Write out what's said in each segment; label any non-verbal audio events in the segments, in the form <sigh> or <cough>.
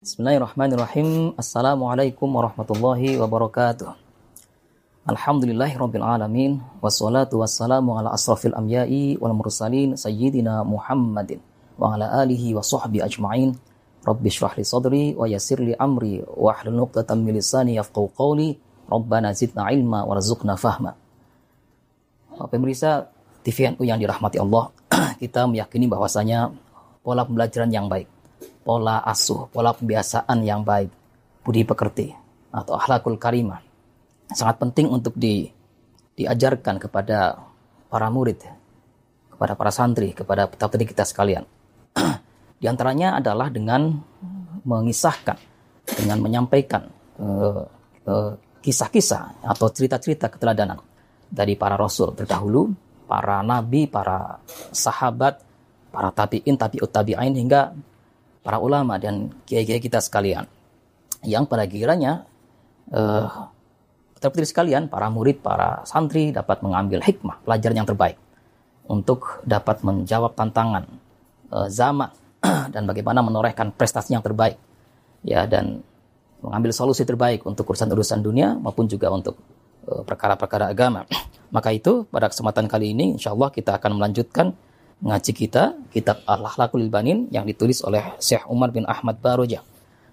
Bismillahirrahmanirrahim. Assalamualaikum warahmatullahi wabarakatuh. Alhamdulillahi rabbil alamin. Wassalatu wassalamu ala asrafil amyai wal mursalin sayyidina Muhammadin wa ala alihi wa sahbihi ajma'in. Rabbi shrah li sadri wa yassir li amri wa hlul 'uqdatam min lisani yafqahu qawli. Rabbana zidna ilma warzuqna fahma. Pemirsa TV NU yang dirahmati Allah, <clears throat> kita meyakini bahwasanya pola pembelajaran yang baik pola asuh, pola pembiasaan yang baik, budi pekerti atau akhlakul karimah sangat penting untuk di, diajarkan kepada para murid, kepada para santri, kepada peserta kita sekalian. <clears throat> di antaranya adalah dengan mengisahkan, dengan menyampaikan uh, uh, kisah-kisah atau cerita-cerita keteladanan dari para rasul terdahulu, para nabi, para sahabat, para tabiin, tabiut tabi'in hingga para ulama dan kiai-kiai kita sekalian yang pada kiranya uh, putri sekalian, para murid, para santri dapat mengambil hikmah, pelajaran yang terbaik untuk dapat menjawab tantangan uh, zaman <clears throat> dan bagaimana menorehkan prestasi yang terbaik ya dan mengambil solusi terbaik untuk urusan-urusan dunia maupun juga untuk eh, perkara-perkara uh, agama. <clears throat> Maka itu pada kesempatan kali ini insya Allah kita akan melanjutkan ngaji kita kitab Al-Akhlaqul Banin yang ditulis oleh Syekh Umar bin Ahmad Baroja.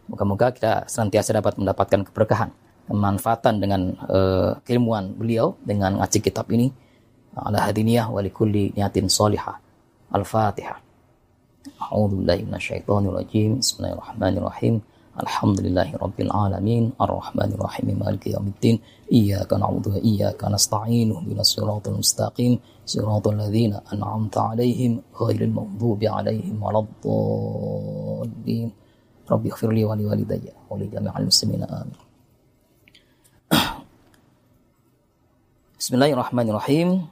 Moga-moga kita senantiasa dapat mendapatkan keberkahan, kemanfaatan dengan uh, keilmuan beliau dengan ngaji kitab ini. Ala hadiniyah wa likulli niyatin salihah. Al-Fatihah. A'udzu billahi minasyaitonir rajim. Bismillahirrahmanirrahim. Alhamdulillahi Rabbil Alamin Ar-Rahmanir Rahim Maliki Yawmiddin Iyaka na'budu wa iyaka nasta'in Ihdinas siratal mustaqim An'amta 'alaihim ghairil maghdubi 'alaihim waladdallin. Rabbi ighfirli wa li walidayya wa li jami'il muslimin amin. Bismillahirrahmanirrahim.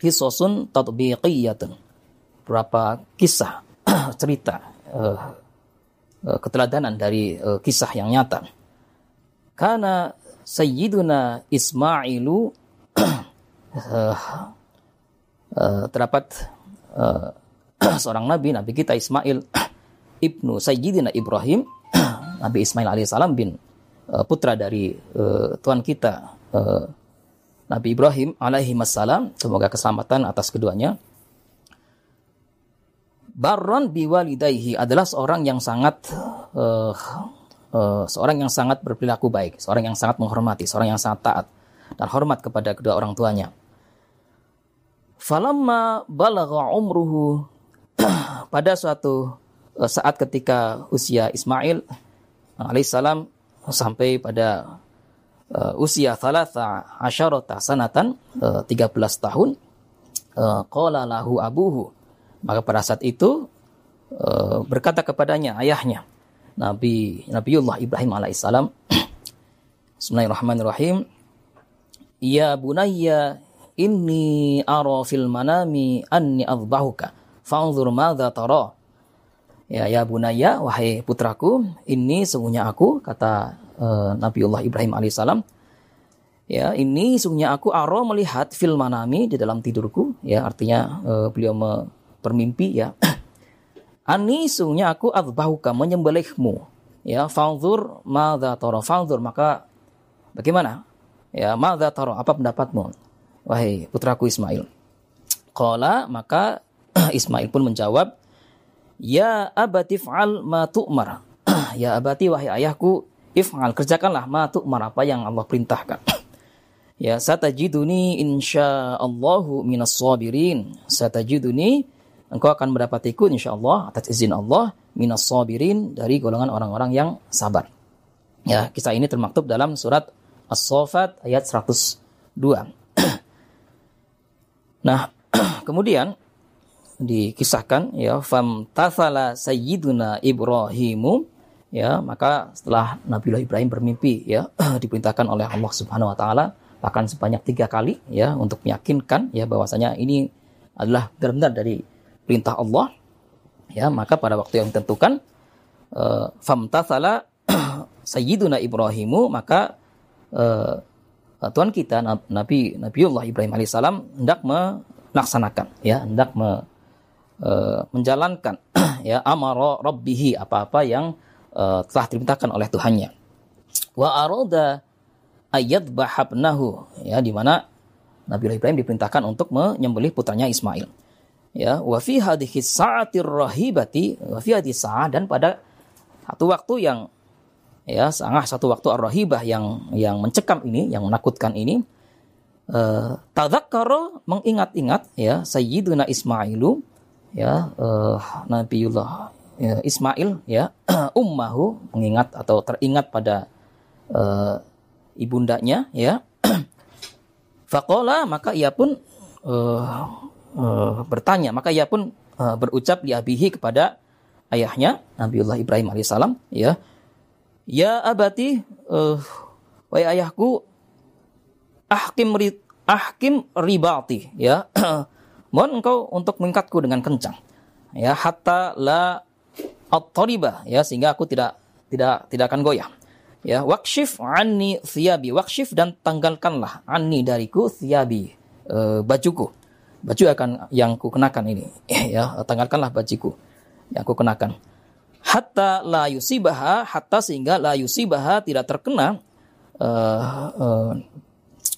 Kisosun tatbiqiyatun. Berapa kisah <clears throat> cerita uh, uh, keteladanan dari uh, kisah yang nyata. Karena Sayyiduna Ismailu <clears throat> uh, terdapat uh, <clears throat> seorang nabi, nabi kita Ismail <clears throat> ibnu Sayyidina Ibrahim, <clears throat> Nabi Ismail alaihissalam bin uh, putra dari uh, Tuhan kita uh, Nabi Ibrahim alaihi semoga keselamatan atas keduanya Baron biwalidaihi adalah seorang yang sangat uh, uh, seorang yang sangat berperilaku baik, seorang yang sangat menghormati, seorang yang sangat taat dan hormat kepada kedua orang tuanya. Falamma balagha umruhu <clears throat> pada suatu uh, saat ketika usia Ismail alaihissalam sampai pada uh, usia thalatha asyarata sanatan uh, 13 tahun uh, qala lahu abuhu. Maka pada saat itu uh, berkata kepadanya ayahnya Nabi Nabiullah Ibrahim alaihissalam <clears throat> Bismillahirrahmanirrahim Ya bunayya inni ara fil manami anni adbahuka fanzur madza tara Ya ya bunayya wahai putraku ini sungguhnya aku kata uh, Nabiullah Ibrahim alaihissalam ya ini sungguhnya aku aro melihat fil manami di dalam tidurku ya artinya uh, beliau me, bermimpi ya. <clears throat> Ani sungguhnya aku adbahuka menyembelihmu. Ya, fanzur madza tara fanzur maka bagaimana? Ya, madza tara apa pendapatmu? Wahai putraku Ismail. Qala maka <clears throat> Ismail pun menjawab, "Ya abati fa'al ma tu'mar." <clears throat> ya abati wahai ayahku, if'al kerjakanlah ma tu'mar apa yang Allah perintahkan. <clears throat> ya satajiduni insyaallahu minas sabirin. Satajiduni engkau akan mendapatiku insya Allah atas izin Allah minas sabirin dari golongan orang-orang yang sabar. Ya, kisah ini termaktub dalam surat As-Saffat ayat 102. Nah, <clears throat> kemudian dikisahkan ya fam tathala sayyiduna Ibrahimu ya maka setelah Nabiullah Ibrahim bermimpi ya <clears throat> diperintahkan oleh Allah Subhanahu wa taala bahkan sebanyak tiga kali ya untuk meyakinkan ya bahwasanya ini adalah benar-benar dari perintah Allah ya maka pada waktu yang ditentukan uh, famtathala <clears throat> sayyiduna Ibrahimu maka uh, Tuhan kita Nabi Nabiullah Ibrahim alaihissalam hendak melaksanakan ya hendak me, uh, menjalankan <clears throat> ya amara rabbihi apa-apa yang uh, telah diperintahkan oleh Tuhannya. Wa aroda ayat bahabnahu ya di mana Nabi Ibrahim diperintahkan untuk menyembelih putranya Ismail. Ya, wa fi hadhihi sa'atir rahibati wa fi hadhihi dan pada satu waktu yang ya sangat satu waktu ar-rahibah yang yang mencekam ini, yang menakutkan ini uh, tadzakkara mengingat-ingat ya Sayyiduna Ismailu ya uh, Nabiullah ya, Ismail ya <clears throat> ummahu mengingat atau teringat pada uh, ibundanya ya. <clears throat> Fakola maka ia pun uh, uh, bertanya maka ia pun uh, berucap di abihi kepada ayahnya Nabiullah Ibrahim alaihissalam ya ya abati uh, wahai ayahku ahkim ri, ahkim ribati ya. <clears throat> Mohon engkau untuk mengikatku dengan kencang. Ya hatta la at ya sehingga aku tidak tidak tidak akan goyah. Ya wakshif anni thiyabi wakshif dan tanggalkanlah anni dariku thiyabi e, bajuku. Baju akan yang ku kenakan ini. <clears throat> Ya tanggalkanlah bajiku yang ku kenakan hatta la yusibaha hatta sehingga la yusibaha tidak terkena uh, uh,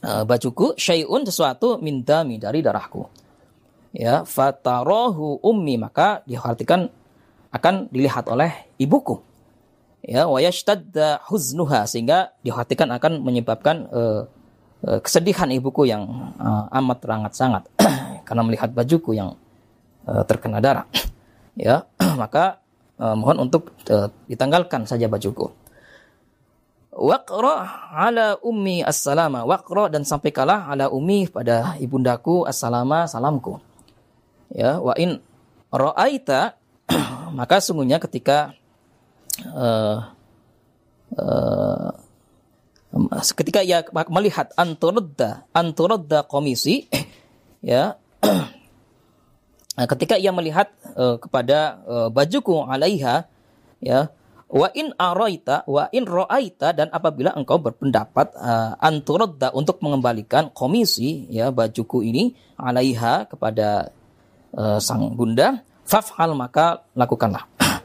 uh, bajuku syai'un sesuatu min dami dari darahku. Ya fatarohu ummi maka diartikan akan dilihat oleh ibuku. Ya wayashtadda huznuha sehingga dihatikan akan menyebabkan uh, uh, kesedihan ibuku yang uh, amat sangat sangat. <clears throat> Karena melihat bajuku yang uh, terkena darah. <clears throat> Ya <clears throat> maka uh, mohon untuk uh, ditanggalkan saja bajuku. Waqra ala ummi assalama. Waqra dan sampaikanlah ala ummi pada ibundaku assalama salamku. Ya wa in ra'aita <clears throat> maka sungguhnya ketika uh, uh, ketika ia melihat anturadda anturadda komisi <clears throat> ya ketika ia melihat uh, kepada uh, bajuku alaiha ya wa in araita wa in ra'aita dan apabila engkau berpendapat uh, anturadda untuk mengembalikan komisi ya bajuku ini alaiha kepada uh, sang bunda faf'al maka lakukanlah <clears throat>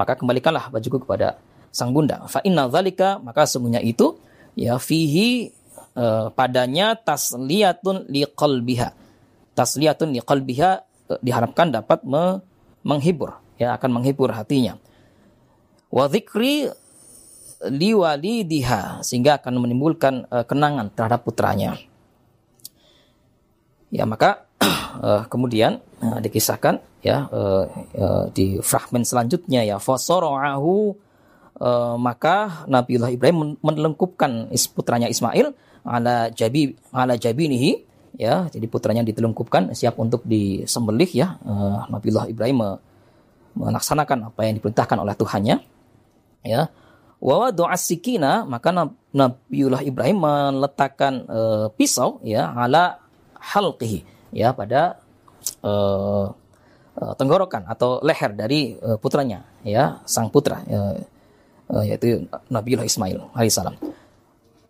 maka kembalikanlah bajuku kepada sang bunda. Fa inna dzalika maka semuanya itu ya fihi uh, padanya tasliyatun liqalbiha. Tasliyatun liqalbiha diharapkan dapat me menghibur ya akan menghibur hatinya. Wa dzikri liwalidiha sehingga akan menimbulkan uh, kenangan terhadap putranya. Ya maka uh, <clears throat> kemudian uh, dikisahkan ya uh, uh, di fragmen selanjutnya ya fasora'ahu uh, maka Nabiullah Ibrahim menelengkupkan putranya Ismail ala jabi ala jabinihi ya jadi putranya ditelungkupkan siap untuk disembelih ya. Uh, Nabiullah Ibrahim melaksanakan apa yang diperintahkan oleh Tuhannya. Ya. Wa doa sikina maka Nabiullah Ibrahim meletakkan uh, pisau ya ala halqihi ya pada uh, uh, tenggorokan atau leher dari uh, putranya ya sang putra uh, uh, yaitu Nabiullah Ismail alaihissalam.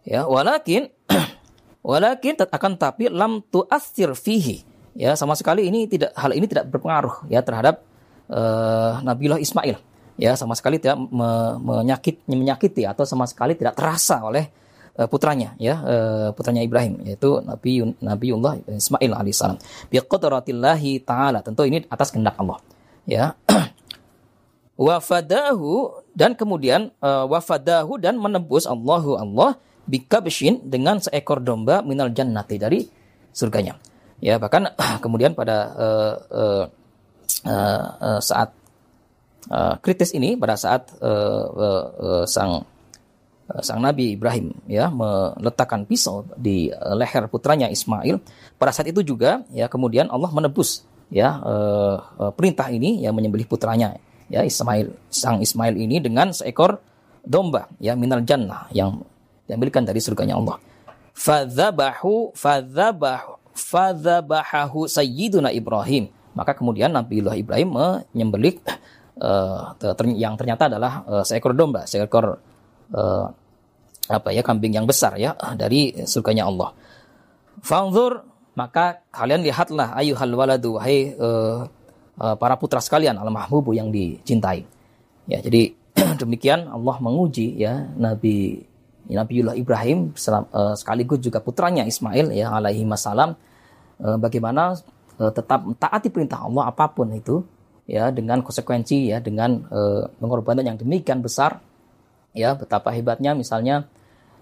Ya walakin <clears throat> walakin akan tapi lam tuathir fihi. Ya sama sekali ini tidak hal ini tidak berpengaruh ya terhadap uh, Nabiullah Ismail. Ya sama sekali tidak me, menyakit menyakiti atau sama sekali tidak terasa oleh uh, putranya ya uh, putranya Ibrahim yaitu Nabi Nabiullah Ismail alaihissalam bi taala. Tentu ini atas kehendak Allah. Ya. <clears throat> Wafadahu dan kemudian uh, wafadahu dan menebus Allahu Allah bikabshin dengan seekor domba minal jannati dari surganya ya bahkan <clears throat> kemudian pada uh, uh, uh, uh, saat uh, kritis ini pada saat uh, uh, uh, sang Eh, sang Nabi Ibrahim ya meletakkan pisau di eh, leher putranya Ismail. Pada saat itu juga ya kemudian Allah menebus ya uh, uh, perintah ini ya menyembelih putranya ya Ismail sang Ismail ini dengan seekor domba ya minal jannah yang diambilkan dari surganya Allah. Fadzabahu fadzabahu fadzabahu sayyiduna Ibrahim. Maka kemudian Nabiullah Ibrahim menyembelih uh, yang ternyata adalah uh, seekor domba, seekor uh, apa ya kambing yang besar ya dari surganya Allah. Fanzur maka kalian lihatlah ayuhal waladu hai uh, uh, para putra sekalian al mahbubu yang dicintai. Ya, jadi <clears throat> demikian Allah menguji ya Nabi Nabiullah Ibrahim eh, sekaligus juga putranya Ismail ya alaihi wasallam eh, bagaimana eh, tetap taati perintah Allah apa pun itu ya dengan konsekuensi ya dengan pengorbanan yang demikian besar ya betapa hebatnya misalnya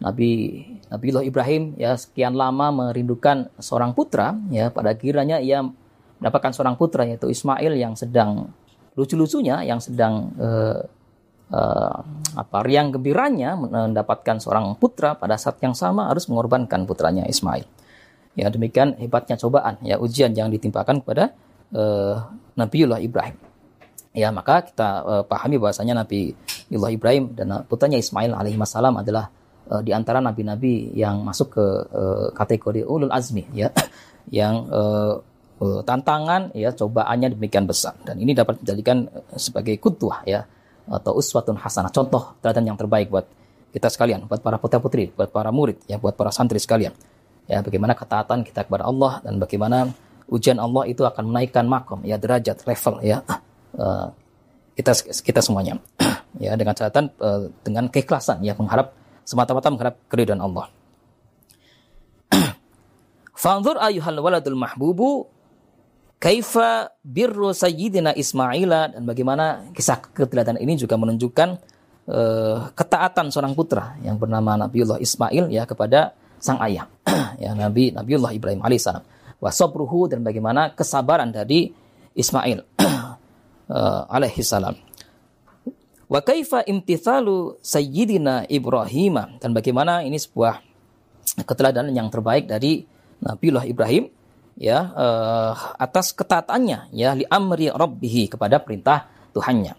Nabi Nabiullah Ibrahim ya sekian lama merindukan seorang putra ya pada kiranya ia mendapatkan seorang putra yaitu Ismail yang sedang lucu-lucunya yang sedang uh, uh, apa riang gembiranya mendapatkan seorang putra pada saat yang sama harus mengorbankan putranya Ismail. Ya demikian hebatnya cobaan ya ujian yang ditimpakan kepada uh, Nabiullah Ibrahim. Ya maka kita uh, pahami bahwasanya Nabiullah Ibrahim dan putranya Ismail alaihissalam adalah uh, di antara nabi-nabi yang masuk ke uh, kategori ulul azmi ya <coughs> yang uh, tantangan ya cobaannya demikian besar dan ini dapat dijadikan sebagai kutuah ya atau uswatun hasanah, contoh teladan yang terbaik buat kita sekalian, buat para putra-putri, buat para murid, ya buat para santri sekalian. Ya, bagaimana ketaatan kita kepada Allah dan bagaimana ujian Allah itu akan menaikkan makom, ya derajat, level, ya uh, kita kita semuanya. <clears throat> ya dengan catatan uh, dengan keikhlasan, ya mengharap semata-mata mengharap keridhaan Allah. <clears throat> Fanzur ayuhal waladul mahbubu Kaifa birru sayyidina Ismaila? Dan bagaimana kisah keteladanan ini juga menunjukkan uh, ketaatan seorang putra yang bernama Nabiullah Ismail ya kepada sang ayah. <clears throat> Ya Nabi Nabiullah Ibrahim alaihissalam wasabruhu dan bagaimana kesabaran dari Ismail <clears throat> uh, alaihissalam wa kaifa imtithalu sayyidina Ibrahim dan bagaimana ini sebuah keteladanan yang terbaik dari Nabiullah Ibrahim ya uh, atas ketaatannya ya li amri rabbih kepada perintah Tuhannya.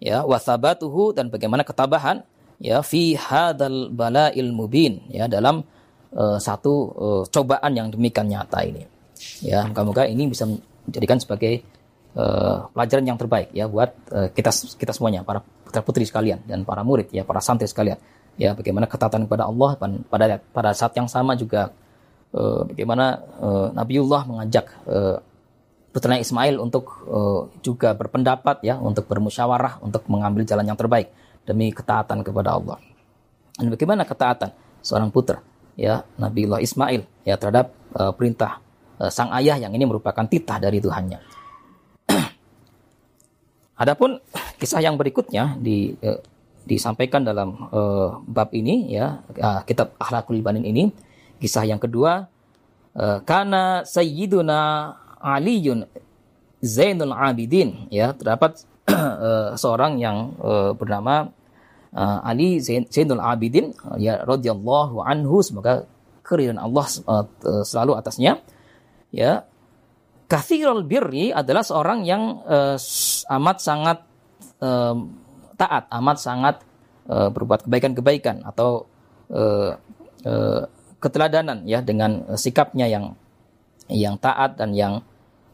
Ya wasabatuhu dan bagaimana ketabahan ya fi hadal balail mubin ya dalam uh, satu uh, cobaan yang demikian nyata ini. Ya moga-moga ini bisa menjadikan sebagai uh, pelajaran yang terbaik ya buat uh, kita kita semuanya para putra putri sekalian dan para murid ya para santri sekalian. Ya bagaimana ketaatan kepada Allah pada pada saat yang sama juga uh, bagaimana uh, Nabiullah mengajak uh, putranya Ismail untuk uh, juga berpendapat ya, untuk bermusyawarah, untuk mengambil jalan yang terbaik demi ketaatan kepada Allah. Dan bagaimana ketaatan seorang putra ya Nabiullah Ismail ya terhadap uh, perintah uh, sang ayah yang ini merupakan titah dari Tuhannya. <clears throat> Adapun kisah yang berikutnya di uh, disampaikan dalam uh, bab ini ya uh, kitab Akhlakul Ibanin ini Kisah yang kedua, uh, karena Sayyiduna Aliun Zainul Abidin. Ya terdapat uh, <clears throat> seorang yang uh, bernama Ali Zain, Zainul Abidin ya radhiyallahu anhu. Semoga keridhaan Allah selalu atasnya. Ya Kathirul birri adalah seorang yang uh, amat sangat uh, taat, amat sangat uh, berbuat kebaikan-kebaikan atau uh, uh, keteladanan ya dengan uh, sikapnya yang yang taat dan yang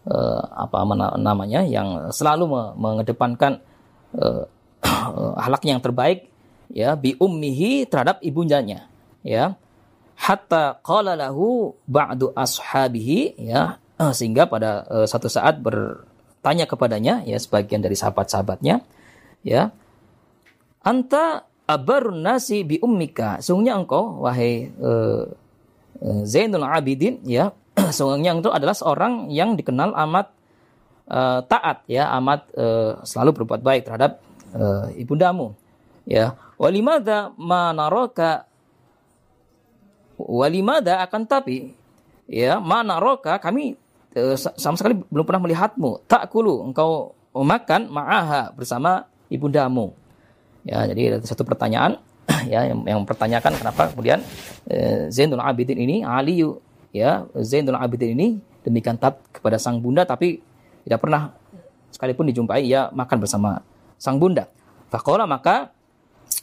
uh, apa namanya yang selalu mengedepankan <clears throat> uh, yang terbaik ya bi ummihi terhadap ibundanya ya. Hatta qala lahu ba'du ashabihi ya sehingga pada uh, satu saat bertanya kepadanya ya sebagian dari sahabat-sahabatnya ya. Anta abarun nasi bi ummika. Sungguhnya engkau wahai uh, Zainul Abidin ya, <clears throat> sungguhnya itu adalah seorang yang dikenal amat uh, taat ya, amat uh, selalu berbuat baik terhadap uh, ibundamu. Ya, walimada manaraka walimada akan tapi ya manaraka kami sama sekali belum pernah melihatmu tak kulu engkau makan ma'aha bersama ibundamu Ya, jadi ada satu pertanyaan <clears throat> ya yang, yang mempertanyakan kenapa kemudian eh, Zainul Abidin ini Ali ya Zainul Abidin ini demikian taat kepada sang bunda tapi tidak pernah sekalipun dijumpai ia makan bersama sang bunda. Fakola maka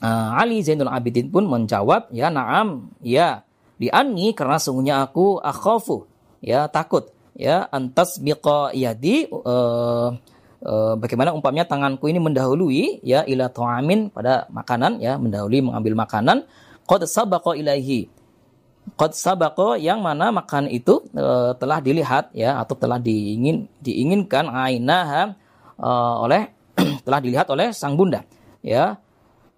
uh, Ali Zainul Abidin pun menjawab ya naam ya diani karena sungguhnya aku akhafu ya takut ya antas biqa yadi uh, Eh, bagaimana umpamanya tanganku ini mendahului ya ila ta'amin pada makanan ya mendahului mengambil makanan. Qad sabaqa ilaihi. Qad sabaqa yang mana makan itu uh, telah dilihat ya atau telah diingin diinginkan ainaha uh, oleh <clears throat> telah dilihat oleh sang bunda ya.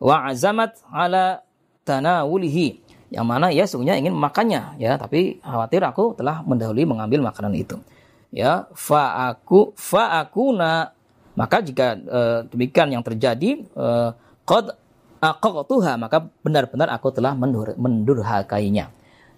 Wa azamat ala tanawulihi. Yang mana ya sungguhnya ingin memakannya ya tapi khawatir aku telah mendahului mengambil makanan itu ya. Fa aku fa akuna maka jika e, demikian yang terjadi e, qad aqaqtuha maka benar-benar aku telah mendur, mendurhakainya.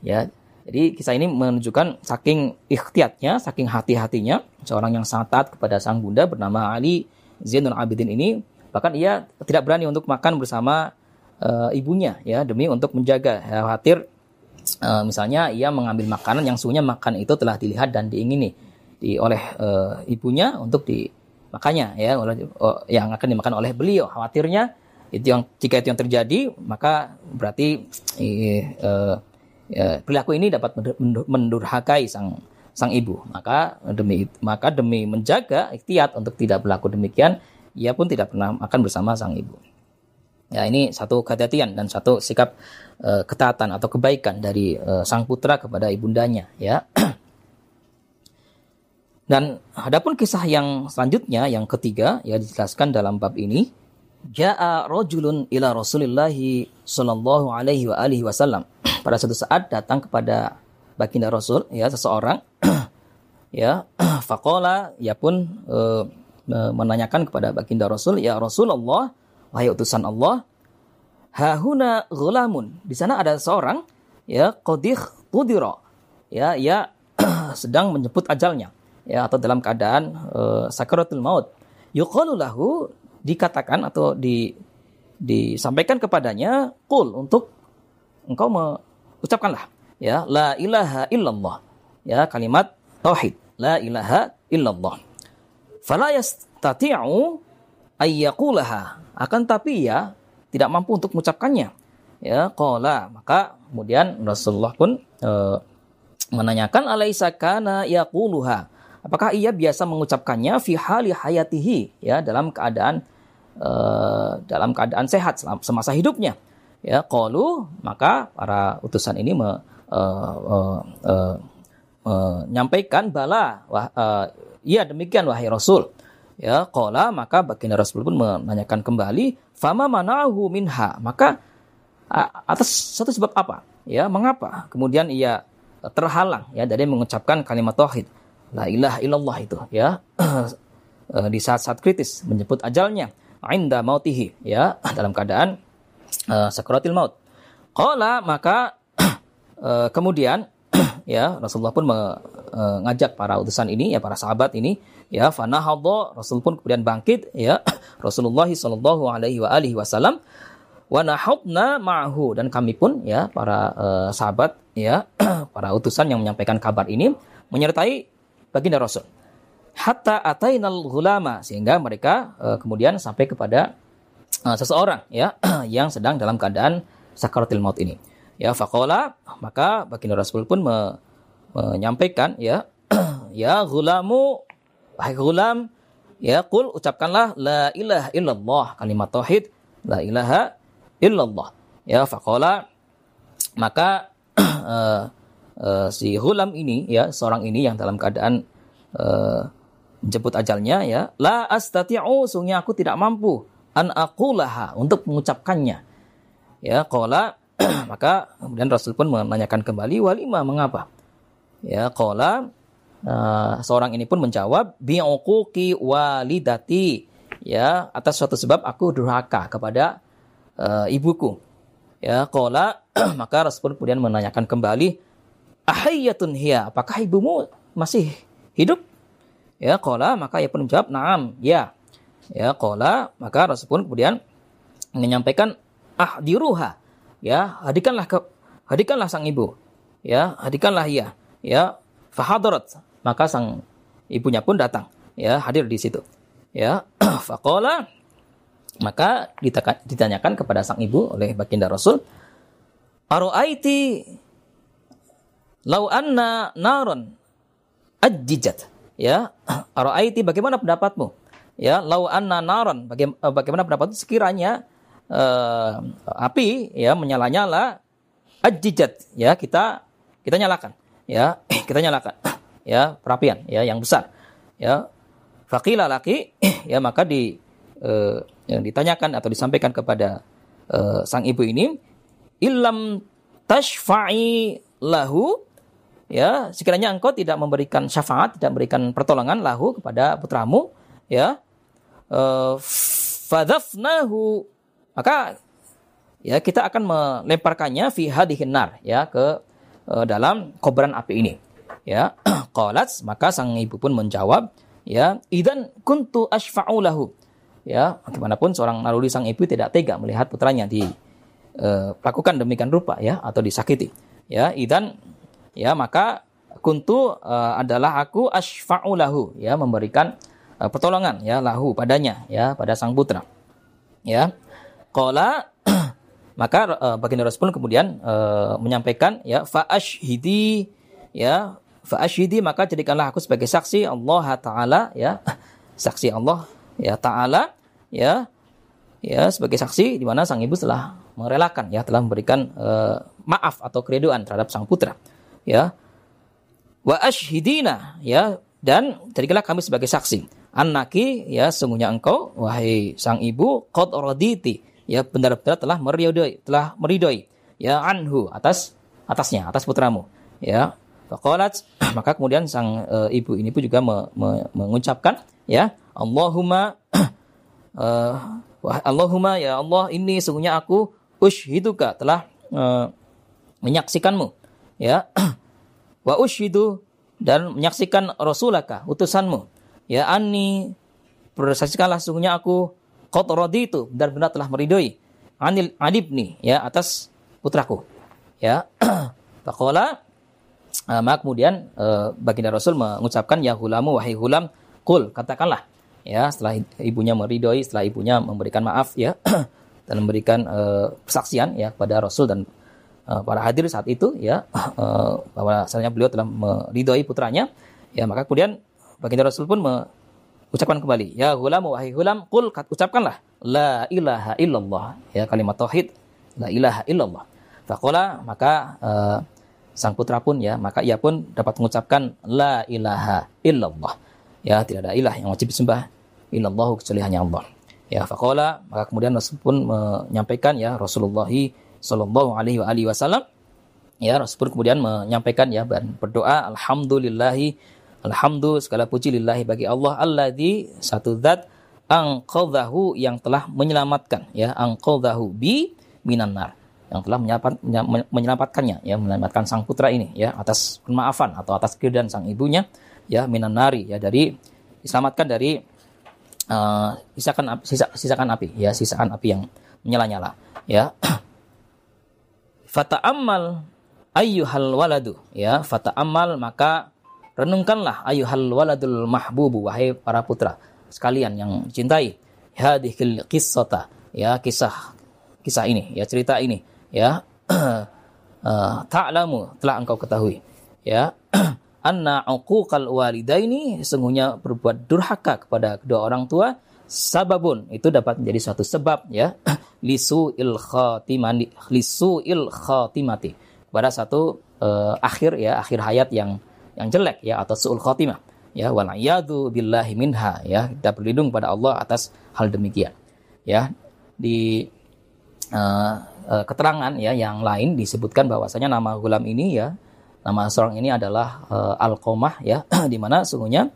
Ya jadi kisah ini menunjukkan saking ikhtiyatnya saking hati-hatinya seorang yang sangat taat kepada sang bunda bernama Ali Zainul Abidin ini bahkan ia tidak berani untuk makan bersama uh, ibunya ya demi untuk menjaga ya, khawatir uh, misalnya ia mengambil makanan yang suhunya makan itu telah dilihat dan diingini di oleh uh, ibunya untuk dimakannya ya uh, yang akan dimakan oleh beliau. Khawatirnya itu yang jika itu yang terjadi maka berarti uh, uh, perilaku ini dapat mendurhakai sang sang ibu. Maka demi maka demi menjaga ikhtiat untuk tidak berlaku demikian ia pun tidak pernah makan bersama sang ibu. Ya, ini satu kehati-hatian dan satu sikap uh, ketaatan atau kebaikan dari uh, sang putra kepada ibundanya, ya. <clears throat> dan adapun kisah yang selanjutnya yang ketiga ya dijelaskan dalam bab ini, Ja'a rajulun ila Rasulillah sallallahu alaihi wa alihi wasallam. <clears throat> Pada suatu saat datang kepada baginda Rasul ya seseorang <clears throat> ya <clears throat> faqala ya pun uh, menanyakan kepada baginda Rasul ya Rasulullah wahai utusan Allah, hahuna ghulamun. Di sana ada seorang ya qadih tudira. Ya, ya sedang menjemput ajalnya ya atau dalam keadaan uh, sakaratul maut. Yuqalu lahu dikatakan atau di disampaikan kepadanya qul untuk engkau mengucapkanlah ya la ilaha illallah ya kalimat tauhid la ilaha illallah fala yastati'u ayyakulaha akan tapi ya tidak mampu untuk mengucapkannya ya qala maka kemudian Rasulullah pun e, menanyakan alaisa kana yaquluha apakah ia biasa mengucapkannya fi hali hayatihi ya dalam keadaan e, dalam keadaan sehat semasa hidupnya? Ya qalu maka para utusan ini me, e, e, menyampaikan bala wah, iya demikian wahai Rasul. Ya qala maka baginda Rasul pun menanyakan kembali fama manahu minha? Maka atas satu sebab apa? Ya mengapa? Kemudian ia terhalang ya dari mengucapkan kalimat tauhid la ilaha illallah itu ya. <clears throat> Eh, di saat-saat kritis menyebut ajalnya inda mautihi ya dalam keadaan uh, sakaratil maut. Qala maka uh, <clears throat> kemudian <clears throat> ya Rasulullah pun mengajak para utusan ini ya para sahabat ini ya fanahadha Rasul pun kemudian bangkit ya Rasulullah sallallahu alaihi wa alihi wasallam wa nahadna ma'hu dan kami pun ya para uh, sahabat ya para utusan yang menyampaikan kabar ini menyertai baginda Rasul. Hatta atainal ghulama sehingga mereka uh, kemudian sampai kepada uh, seseorang ya <clears throat> yang sedang dalam keadaan sakaratul maut ini. Ya faqala maka baginda Rasul pun me, menyampaikan ya <clears throat> ya gulamu wahai gulam ya kul ucapkanlah la ilaha illallah kalimat tauhid la ilaha illallah. Ya faqala maka uh, <clears throat> uh, si gulam ini ya seorang ini yang dalam keadaan uh, menjemput ajalnya ya la astati'u sungguhnya aku tidak mampu an aqulaha untuk mengucapkannya ya qala <clears throat> maka kemudian Rasul pun menanyakan kembali walima mengapa? Ya, qala uh, seorang ini pun menjawab bi'uquqi walidati ya atas suatu sebab aku durhaka kepada uh, ibuku. Ya, qala <clears throat> maka Rasul kemudian menanyakan kembali ahiyatun hiya. Apakah ibumu masih hidup? Ya, qala maka ia pun menjawab na'am, ya. Ya, qala maka Rasul pun kemudian menyampaikan ahdiruha. Ya hadikanlah ke hadikanlah sang ibu. Ya hadikanlah ia. Ya fahadarat. Maka sang ibunya pun datang. Ya hadir di situ. Ya <clears throat> faqala maka ditanyakan kepada sang ibu oleh baginda Rasul Aro'aiti lau anna naron ajjijat. Ya <clears throat> Aro'aiti bagaimana pendapatmu? Ya lau anna naron bagaimana pendapatmu sekiranya uh, api ya menyala-nyala ajijat ya kita kita nyalakan. Ya <clears throat> kita nyalakan. <clears throat> Ya perapian ya yang besar. Ya fakila laki ya maka di uh, yang ditanyakan atau disampaikan kepada uh, sang ibu ini illam tashfa'i lahu ya sekiranya engkau tidak memberikan syafaat tidak memberikan pertolongan lahu kepada putramu ya uh, fadhafnahu maka ya kita akan melemparkannya fi hadhihin nar ya ke uh, dalam kobaran api ini. Ya <clears throat> qalat maka sang ibu pun menjawab ya idan kuntu asfa'u lahu. Ya bagaimanapun seorang naluri sang ibu tidak tega melihat putranya di uh, lakukan demikian rupa ya atau disakiti. Ya idan ya maka kuntu uh, adalah aku asfa'u lahu. Ya memberikan uh, pertolongan ya lahu padanya ya pada sang putra. Ya qala <clears throat> maka uh, baginda Rasul kemudian uh, menyampaikan ya fa ashhidi ya fa ashhidi maka jadikanlah aku sebagai saksi Allah taala ya <clears throat> saksi Allah ya taala ya ya sebagai saksi di mana sang ibu telah merelakan ya telah memberikan uh, maaf atau keriduan terhadap sang putra ya. Wa ashhidina ya. Dan jadikanlah kami sebagai saksi. Anaki ya sungguhnya engkau wahai sang ibu qad raditi ya benar-benar telah meridoi telah meridoi ya anhu atas atasnya atas putramu ya. Faqalat <clears throat> maka kemudian sang e, ibu ini pun juga me, me, mengucapkan ya Allahumma uh, <clears throat> Allahumma ya Allah ini sungguhnya aku ushiduka telah uh, menyaksikanmu ya. <clears throat> Wa ushidu dan menyaksikan rasulaka utusanmu. Ya ani bersaksikanlah sungguhnya aku qad raditu benar-benar telah meridoi anil adibni ya atas putraku. Ya. <clears throat> Faqala uh, <clears throat> maka kemudian uh, baginda Rasul mengucapkan ya hulamu wahai hulam kul katakanlah. Ya setelah ibunya meridoi setelah ibunya memberikan maaf ya dan memberikan uh, kesaksian ya kepada Rasul dan uh, para hadir saat itu ya uh, <clears throat> bahwa asalnya beliau telah meridoi putranya ya maka kemudian baginda Rasul pun mengucapkan kembali ya hulam wahai hulam kul ucapkanlah la ilaha illallah. Ya kalimat tauhid la ilaha illallah. Faqala maka uh, sang putra pun ya maka ia pun dapat mengucapkan la ilaha illallah. Ya tidak ada ilah yang wajib disembah illallahu kecuali hanya Allah. Ya, faqala maka kemudian Rasul pun menyampaikan ya Rasulullah sallallahu alaihi wasallam. Ya Rasul kemudian menyampaikan ya dan berdoa alhamdulillahi alhamdu segala puji lillahi bagi Allah alladzi satu zat angqadhahu yang telah menyelamatkan ya angqadhahu bi minan nar. Yang telah menyelamatkannya ya menyelamatkan sang putra ini ya atas pemaafan atau atas keridhaan sang ibunya ya minan nari ya dari diselamatkan dari uh, sisakan api, sisa, sisakan api ya sisakan api yang menyala-nyala ya fata'ammal ayyuhal waladu. Ya fata'ammal maka renungkanlah ayyuhal waladul mahbubu wahai para putra sekalian yang cintai hadhil qissata. Ya kisah kisah ini ya cerita ini. Ya uh, <clears throat> ta'lamu telah engkau ketahui. Ya <clears throat> anna uquqal walidaini sesungguhnya berbuat durhaka kepada kedua orang tua sababun. Itu dapat menjadi suatu sebab ya. <clears throat> Lisu il khatimati lisu il khatimati. Pada satu uh, akhir ya akhir hayat yang yang jelek ya atau suul khatimah ya. Wal billahi minha ya. Kita berlindung pada Allah atas hal demikian ya. Di uh, uh, keterangan ya yang lain disebutkan bahwasanya nama gulam ini ya Nama seorang ini adalah uh, Alqomah ya, <clears throat> di mana sungguhnya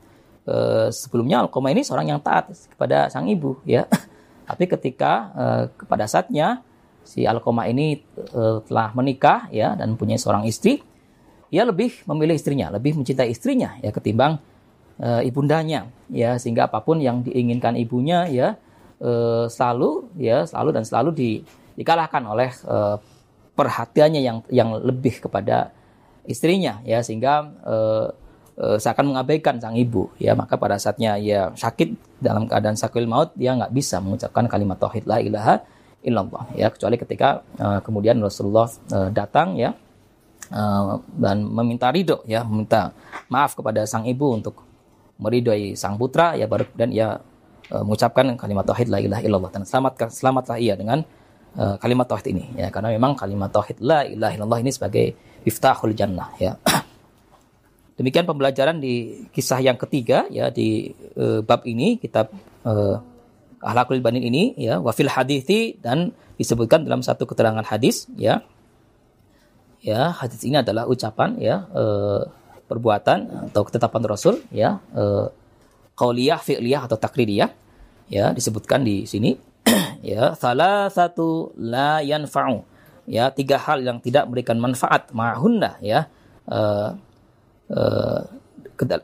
uh, sebelumnya Alqomah ini seorang yang taat kepada sang ibu ya. <laughs> Tapi ketika uh, pada saatnya si Alqomah ini uh, telah menikah ya dan punya seorang istri, ia lebih memilih istrinya, lebih mencintai istrinya ya ketimbang uh, ibundanya ya sehingga apa pun yang diinginkan ibunya ya selalu ya selalu dan selalu di, dikalahkan oleh perhatiannya yang yang lebih kepada istrinya ya sehingga seakan mengabaikan sang ibu ya. Maka pada saatnya ia sakit dalam keadaan sakil maut dia nggak bisa mengucapkan kalimat tauhid la ilaha illallah ya. Kecuali ketika uh, kemudian Rasulullah uh, datang ya uh, dan meminta ridho ya meminta maaf kepada sang ibu untuk meridhoi sang putra ya baru kemudian ia uh, mengucapkan kalimat tauhid la ilaha illallah. Dan selamatkan selamatlah ia dengan uh, kalimat tauhid ini ya. Karena memang kalimat tauhid la ilaha illallah ini sebagai iftahul jannah ya. <clears throat> Demikian pembelajaran di kisah yang ketiga ya di e, bab ini kitab e, ahlakul banin ini ya wafil hadithi dan disebutkan dalam satu keterangan hadis ya. Ya hadis ini adalah ucapan ya e, perbuatan atau ketetapan Rasul ya e, fi'liyah atau takririyah ya disebutkan di sini. <clears throat> Ya salah satu la yanfa'u. Ya tiga hal yang tidak memberikan manfaat ma'hunna ya e,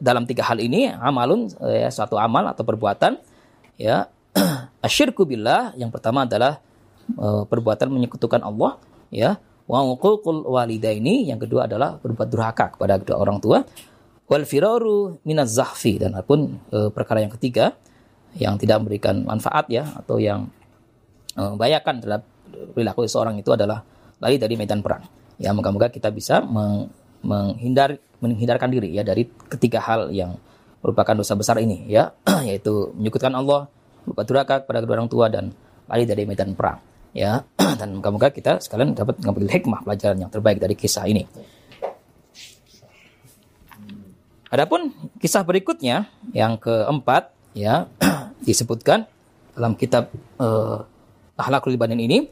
dalam tiga hal ini amalun ya suatu amal atau perbuatan ya <clears throat> asyirku billah yang pertama adalah uh, perbuatan menyekutukan Allah ya wa uququl walidaini yang kedua adalah berbuat durhaka kepada kedua orang tua wal firaru minaz zahfi dan apun uh, perkara yang ketiga yang tidak memberikan manfaat ya atau yang uh, membahayakan terhadap perilaku seorang itu adalah lari dari medan perang. Ya moga-moga kita bisa meng menghindar menghindarkan diri ya dari ketiga hal yang merupakan dosa besar ini ya <clears throat> yaitu menyekutukan Allah berupa durhaka kepada kedua orang tua dan lari dari medan perang. Ya, <clears throat> dan moga-moga kita sekalian dapat mengambil hikmah pelajaran yang terbaik dari kisah ini. Adapun kisah berikutnya yang keempat ya <clears throat> disebutkan dalam kitab uh, Akhlakul Banin ini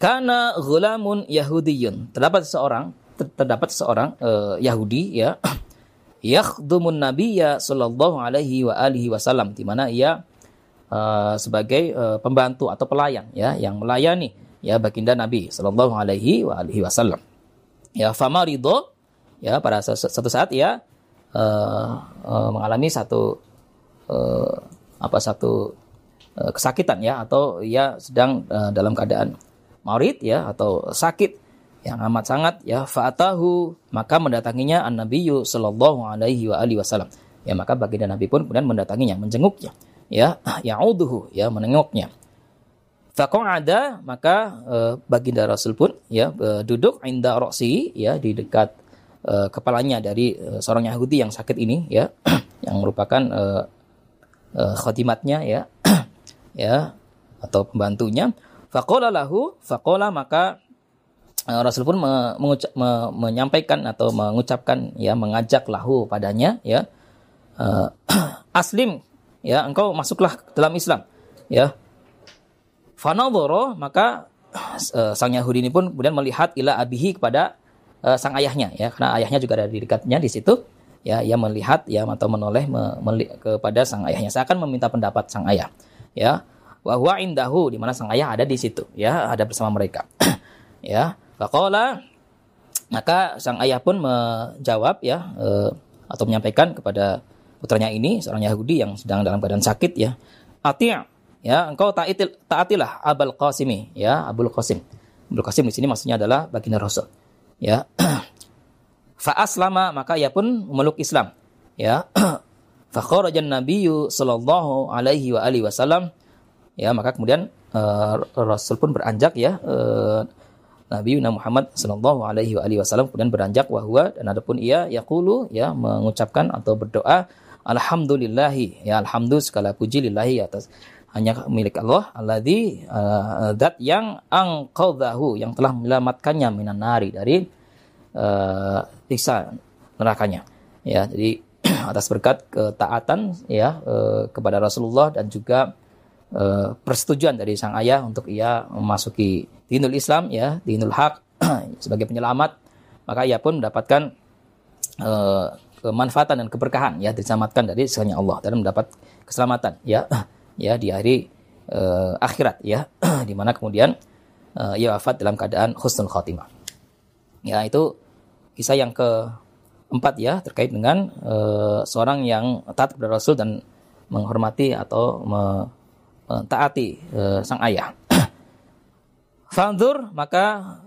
karena gulamun Yahudiyun terdapat seorang terdapat seorang uh, Yahudi ya <clears throat> yakhdumun nabiyya sallallahu alaihi wa alihi wasallam di mana ia uh, sebagai uh, pembantu atau pelayan ya yang melayani ya baginda Nabi Shallallahu Alaihi Wasallam. Ya fama ridho ya pada satu saat ya uh, uh, mengalami satu uh, apa satu uh, kesakitan ya atau ia sedang uh, dalam keadaan marid ya atau sakit yang amat sangat ya fa'atahu. Maka mendatanginya an-nabiyyu sallallahu alaihi wa alihi wasallam. Ya maka baginda Nabi pun kemudian mendatanginya menjenguknya. Ya <clears throat> ya'uduhu ya menengoknya. Ada maka uh, baginda Rasul pun ya uh, duduk inda roksi ya di dekat uh, kepalanya dari uh, seorang Yahudi yang sakit ini ya <clears throat> yang merupakan uh, uh, khotimatnya ya <clears throat> ya atau pembantunya. Faqala lahu faqala maka Rasul pun me, me, menyampaikan atau mengucapkan ya mengajak lahu padanya ya. Uh, <clears throat> aslim ya engkau masuklah dalam Islam. Ya. Fanadhara maka uh, sang Yahudi ini pun kemudian melihat ila abihi kepada uh, sang ayahnya ya. Karena ayahnya juga ada di dekatnya di situ. Ya ia melihat ya atau menoleh me, meli, kepada sang ayahnya. Saya akan meminta pendapat sang ayah. Ya. Wa huwa indahu di mana sang ayah ada di situ ya ada bersama mereka. <clears throat> Ya faqala maka sang ayah pun menjawab ya uh, atau menyampaikan kepada putranya ini seorang Yahudi yang sedang dalam keadaan sakit ya ati' ya engkau taatil taatilah Abul Qasimi ya Abul Qasim. Abul Qasim di sini maksudnya adalah baginda Rasul ya. <clears throat> Fa aslama maka ia pun memeluk Islam ya. <clears throat> Fa kharajan nabiyyu sallallahu alaihi wa alihi wasallam ya maka kemudian uh, Rasul pun beranjak ya uh, Nabi Muhammad Sallallahu Alaihi Wasallam kemudian beranjak wahwa dan adapun ia yaqulu ya mengucapkan atau berdoa Alhamdulillahi ya alhamdulillah segala puji lillahi atas. Hanya milik Allah alladzi uh, dat yang angqadhahu yang telah menyelamatkannya minan nari dari uh, siksa nerakanya. Ya jadi <clears throat> atas berkat ketaatan ya uh, kepada Rasulullah dan juga uh, persetujuan dari sang ayah untuk ia memasuki dinul Islam ya dinul hak <clears throat> sebagai penyelamat maka ia pun mendapatkan uh, kemanfaatan dan keberkahan ya diselamatkan dari selainnya Allah dan mendapat keselamatan ya <clears throat> ya di hari uh, akhirat ya <clears throat> di mana kemudian uh, ia wafat dalam keadaan husnul khatimah. Ya itu kisah yang keempat ya terkait dengan uh, seorang yang taat kepada Rasul dan menghormati atau mentaati uh, sang ayah. Fandur maka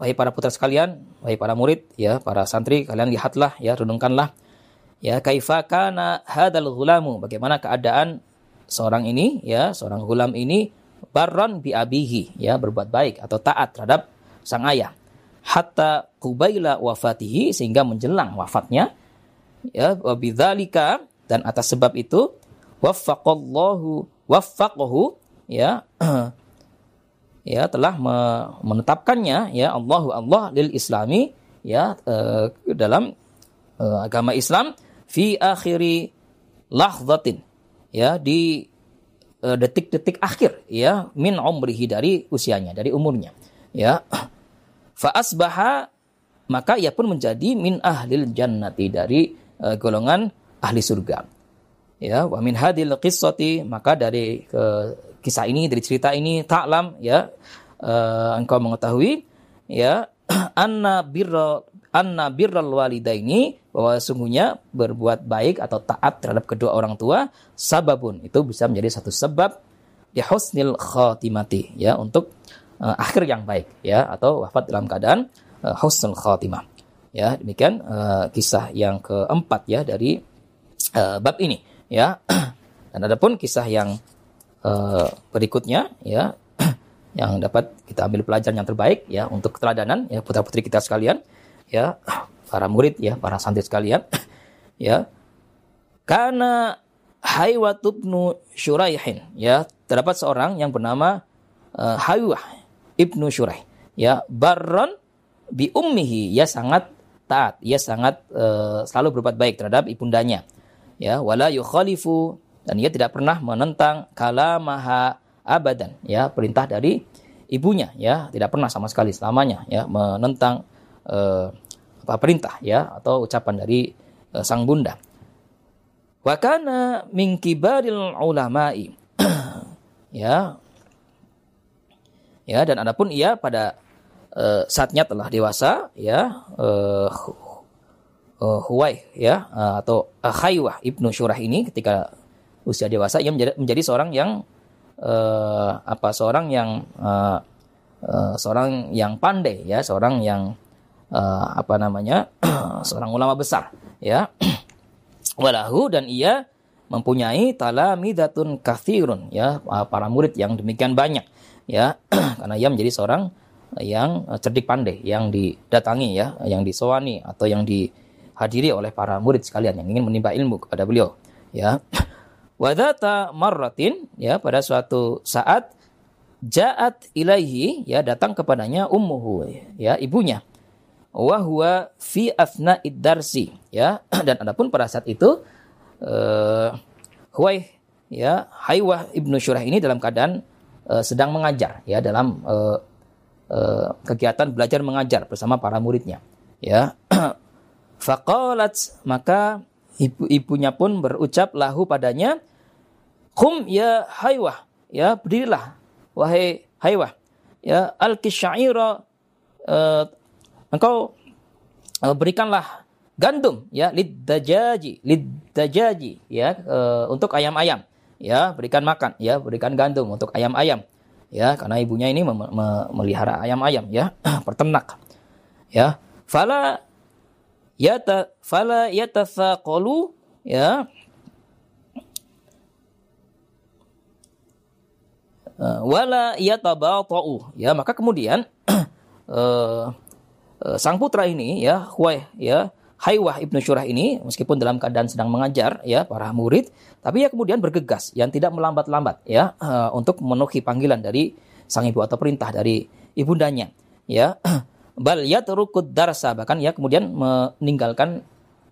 wahai para putra sekalian, wahai para murid, ya, para santri, kalian lihatlah, ya, renungkanlah, ya, kaifa kana hadal gulamu, bagaimana keadaan seorang ini, ya, seorang gulam ini barran bi abihi, ya, berbuat baik atau taat terhadap sang ayah. Hatta kubaila wafatihi sehingga menjelang wafatnya, ya, wabidzalika dan atas sebab itu waffaqallahu waffaqahu ya <clears throat> ya telah menetapkannya ya Allahu Allah lil Islami ya uh, dalam uh, agama Islam fi akhiri lahzatin ya di eh, detik-detik akhir ya min umrihi dari usianya, dari umurnya. Ya. Fa asbaha maka ia pun menjadi min ahlil jannati dari uh, golongan ahli surga. Ya, wa min hadil qissati maka dari uh, kisah ini dari cerita ini taklam ya. Uh, engkau mengetahui ya. <clears throat> Anna birra anna birral walidaini bahwa sungguhnya berbuat baik atau taat terhadap kedua orang tua sababun. Itu bisa menjadi satu sebab di husnil khatimati ya untuk uh, akhir yang baik ya atau wafat dalam keadaan uh, husnul khatimah. Ya demikian uh, kisah yang keempat ya dari uh, bab ini ya. <clears throat> Dan adapun kisah yang uh, berikutnya ya <clears throat> yang dapat kita ambil pelajaran yang terbaik ya untuk keteladanan ya putra putri kita sekalian ya para murid ya para santri sekalian <clears throat> ya. Karena Haywat ibnu Shuraihin ya terdapat seorang yang bernama uh, Haywah ibnu Shuraih ya barron bi ummihi. Ya sangat taat ia sangat uh, selalu berbuat baik terhadap ibundanya ya. Wala yukhalifu dan ia tidak pernah menentang kalamaha abadan ya perintah dari ibunya ya tidak pernah sama sekali selamanya ya menentang uh, apa perintah ya atau ucapan dari uh, sang bunda. Wa kana min kibaril ulama'i. <clears throat> ya. Ya dan adapun ia pada uh, saatnya telah dewasa ya uh, uh, Huwai ya uh, atau uh, Khaywah Ibnu Syurah ini ketika usia dewasa ia menjadi, menjadi seorang yang uh, apa seorang yang uh, uh, seorang yang pandai ya, seorang yang uh, apa namanya? <clears throat> seorang ulama besar ya. <clears throat> Walahu dan ia mempunyai talamidatun kathirun ya, para murid yang demikian banyak ya. <clears throat> Karena ia menjadi seorang yang cerdik pandai, yang didatangi ya, yang disowani atau yang dihadiri oleh para murid sekalian yang ingin menimba ilmu kepada beliau ya. Wadata marratin ya pada suatu saat Ja'at ilaihi ya datang kepadanya ummuhu ya ibunya. Wa huwa fi athna darsi ya <clears throat> dan adapun pada saat itu uh, Huwai ya Haywah ibnu Syurah ini dalam keadaan uh, sedang mengajar ya dalam uh, uh, kegiatan belajar mengajar bersama para muridnya ya <clears throat> faqalat maka ibu-ibunya pun berucap lahu padanya Kum ya Haywah ya berdirilah wahai Haywah, ya al-kisyaira uh, engkau uh, berikanlah gandum ya lid-dajaji lid-dajaji ya uh, untuk ayam-ayam ya berikan makan ya berikan gandum untuk ayam-ayam ya karena ibunya ini mem memelihara ayam-ayam ya <clears throat> pertenak ya fala yata fala yatathaqalu ya. Uh, wala yatabatu ya maka kemudian uh, <clears throat> uh, sang putra ini ya Huwai ya Haywah ibnu Syurah ini meskipun dalam keadaan sedang mengajar ya para murid tapi ya kemudian bergegas yang tidak melambat-lambat ya untuk memenuhi panggilan dari sang ibu atau perintah dari ibundanya ya <clears throat> bal yatrukud darsa bahkan ya kemudian meninggalkan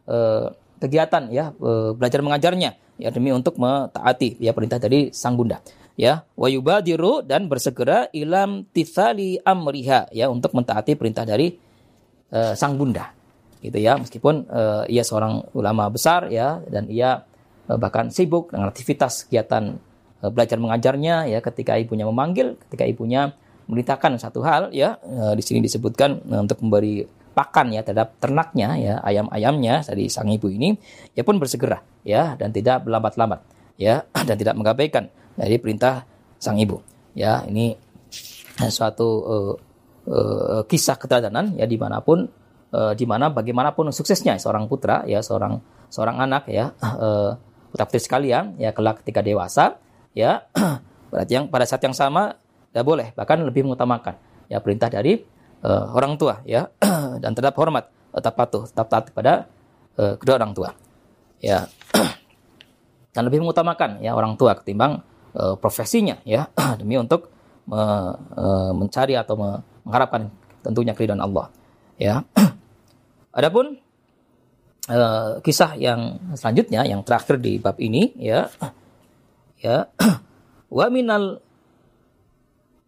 uh, kegiatan ya uh, belajar mengajarnya ya demi untuk mentaati ya perintah dari sang bunda ya. Wa yubadiru dan bersegera ilam tithali amriha ya untuk mentaati perintah dari uh, sang bunda gitu ya. Meskipun uh, ia seorang ulama besar ya dan ia uh, bahkan sibuk dengan aktivitas kegiatan uh, belajar mengajarnya ya ketika ibunya memanggil ketika ibunya memberitakan satu hal ya uh, di sini disebutkan uh, untuk memberi pakan ya terhadap ternaknya ya ayam-ayamnya dari sang ibu ini ia pun bersegera ya dan tidak berlambat-lambat ya <clears throat> dan tidak mengabaikan dari perintah sang ibu. Ya, ini suatu uh, uh, kisah keteladanan ya di mana pun uh, di mana bagaimanapun suksesnya seorang putra ya seorang seorang anak ya uh, <clears throat> putra putri sekalian ya kelak ketika dewasa ya <clears throat> berarti yang pada saat yang sama tidak boleh bahkan lebih mengutamakan. Ya perintah dari uh, orang tua ya. <clears throat> Dan tetap hormat tetap patuh tetap taat kepada uh, kedua orang tua. Ya. <clears throat> Dan lebih mengutamakan ya orang tua ketimbang uh, profesinya ya. <clears throat> Demi untuk me, uh, mencari atau mengharapkan tentunya keridhaan Allah ya. Adapun uh, kisah yang selanjutnya yang terakhir di bab ini ya. Ya. Wa minal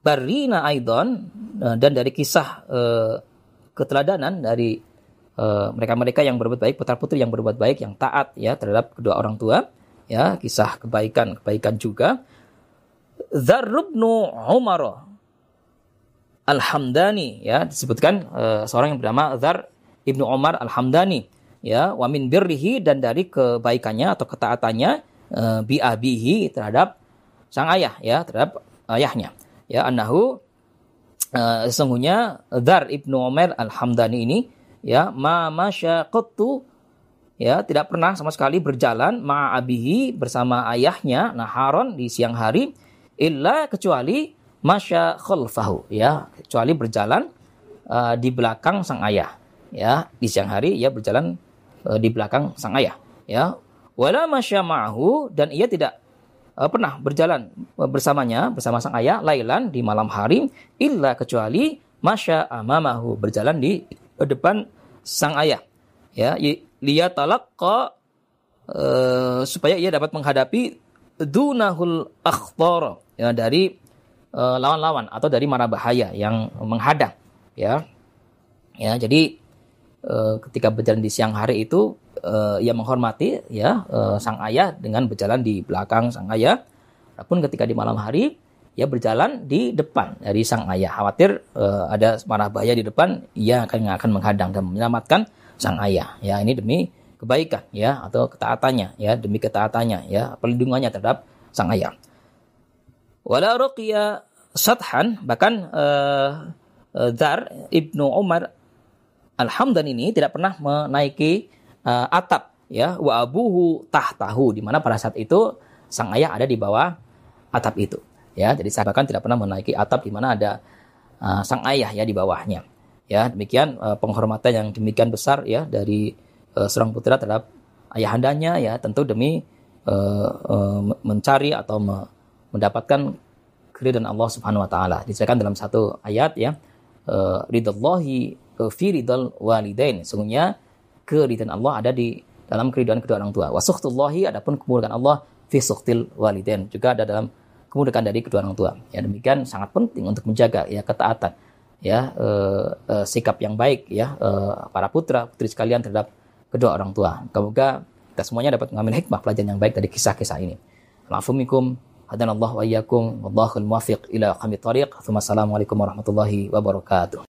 barina aidon dan dari kisah uh, keteladanan dari mereka-mereka uh, yang berbuat baik, putra-putri yang berbuat baik, yang taat ya terhadap kedua orang tua, ya kisah kebaikan kebaikan juga. Zarrubnu Umar Al-Hamdani ya disebutkan seorang yang bernama Zar Ibnu Umar Al-Hamdani ya wa min birrihi dan dari kebaikannya atau ketaatannya uh, bi abihi terhadap sang ayah ya terhadap ayahnya ya annahu uh, sesungguhnya Zar Ibnu Umar Al-Hamdani ini ya ma masyaqatu ya tidak pernah sama sekali berjalan ma'abihi bersama ayahnya naharon di siang hari illa kecuali masya khalfahu ya kecuali berjalan uh, di belakang sang ayah ya di siang hari ia berjalan uh, di belakang sang ayah ya. Wala masya ma'hu dan ia tidak uh, pernah berjalan bersamanya bersama sang ayah lailan di malam hari illa kecuali masya amamahu berjalan di depan sang ayah. Ya lihat talaqqa uh, supaya ia dapat menghadapi dunahul akhtar ya dari eh, lawan-lawan uh, atau dari mara bahaya yang menghadang. Ya ya jadi uh, ketika berjalan di siang hari itu uh, ia menghormati ya uh, sang ayah dengan berjalan di belakang sang ayah. Adapun ketika di malam hari ia berjalan di depan dari sang ayah. Khawatir uh, ada mara bahaya di depan ia akan akan menghadang dan menyelamatkan sang ayah. Ya ini demi kebaikan ya atau ketaatannya ya demi ketaatannya ya perlindungannya terhadap sang ayah. Wala ruqya sathan bahkan uh, Zar Ibnu Umar Alhamdulillah ini tidak pernah menaiki uh, atap ya. Wa abuhu tahtahu di mana pada saat itu sang ayah ada di bawah atap itu ya. Jadi saya bahkan tidak pernah menaiki atap di mana ada uh, sang ayah ya di bawahnya ya. Demikian uh, penghormatan yang demikian besar ya dari uh, seorang putra terhadap ayahandanya ya. Tentu demi uh, uh, mencari atau me, mendapatkan keridhaan Allah Subhanahu wa taala. Diceritakan dalam satu ayat ya, uh, ridallahi fi ridal walidain. Sungguhnya keridhaan Allah ada di dalam keridhaan kedua orang tua. Wasuhtullahi adapun kemurkaan Allah fi suhtil walidain. Juga ada dalam kemurkaan dari kedua orang tua. Ya demikian sangat penting untuk menjaga ya ketaatan ya uh, uh, sikap yang baik ya uh, para putra putri sekalian terhadap kedua orang tua. Semoga kita semuanya dapat mengambil hikmah pelajaran yang baik dari kisah-kisah ini. Alhamdulillah Hadanallahu wa iyyakum wallahu al-muwaffiq ila qamit tariq. Assalamualaikum warahmatullahi wabarakatuh.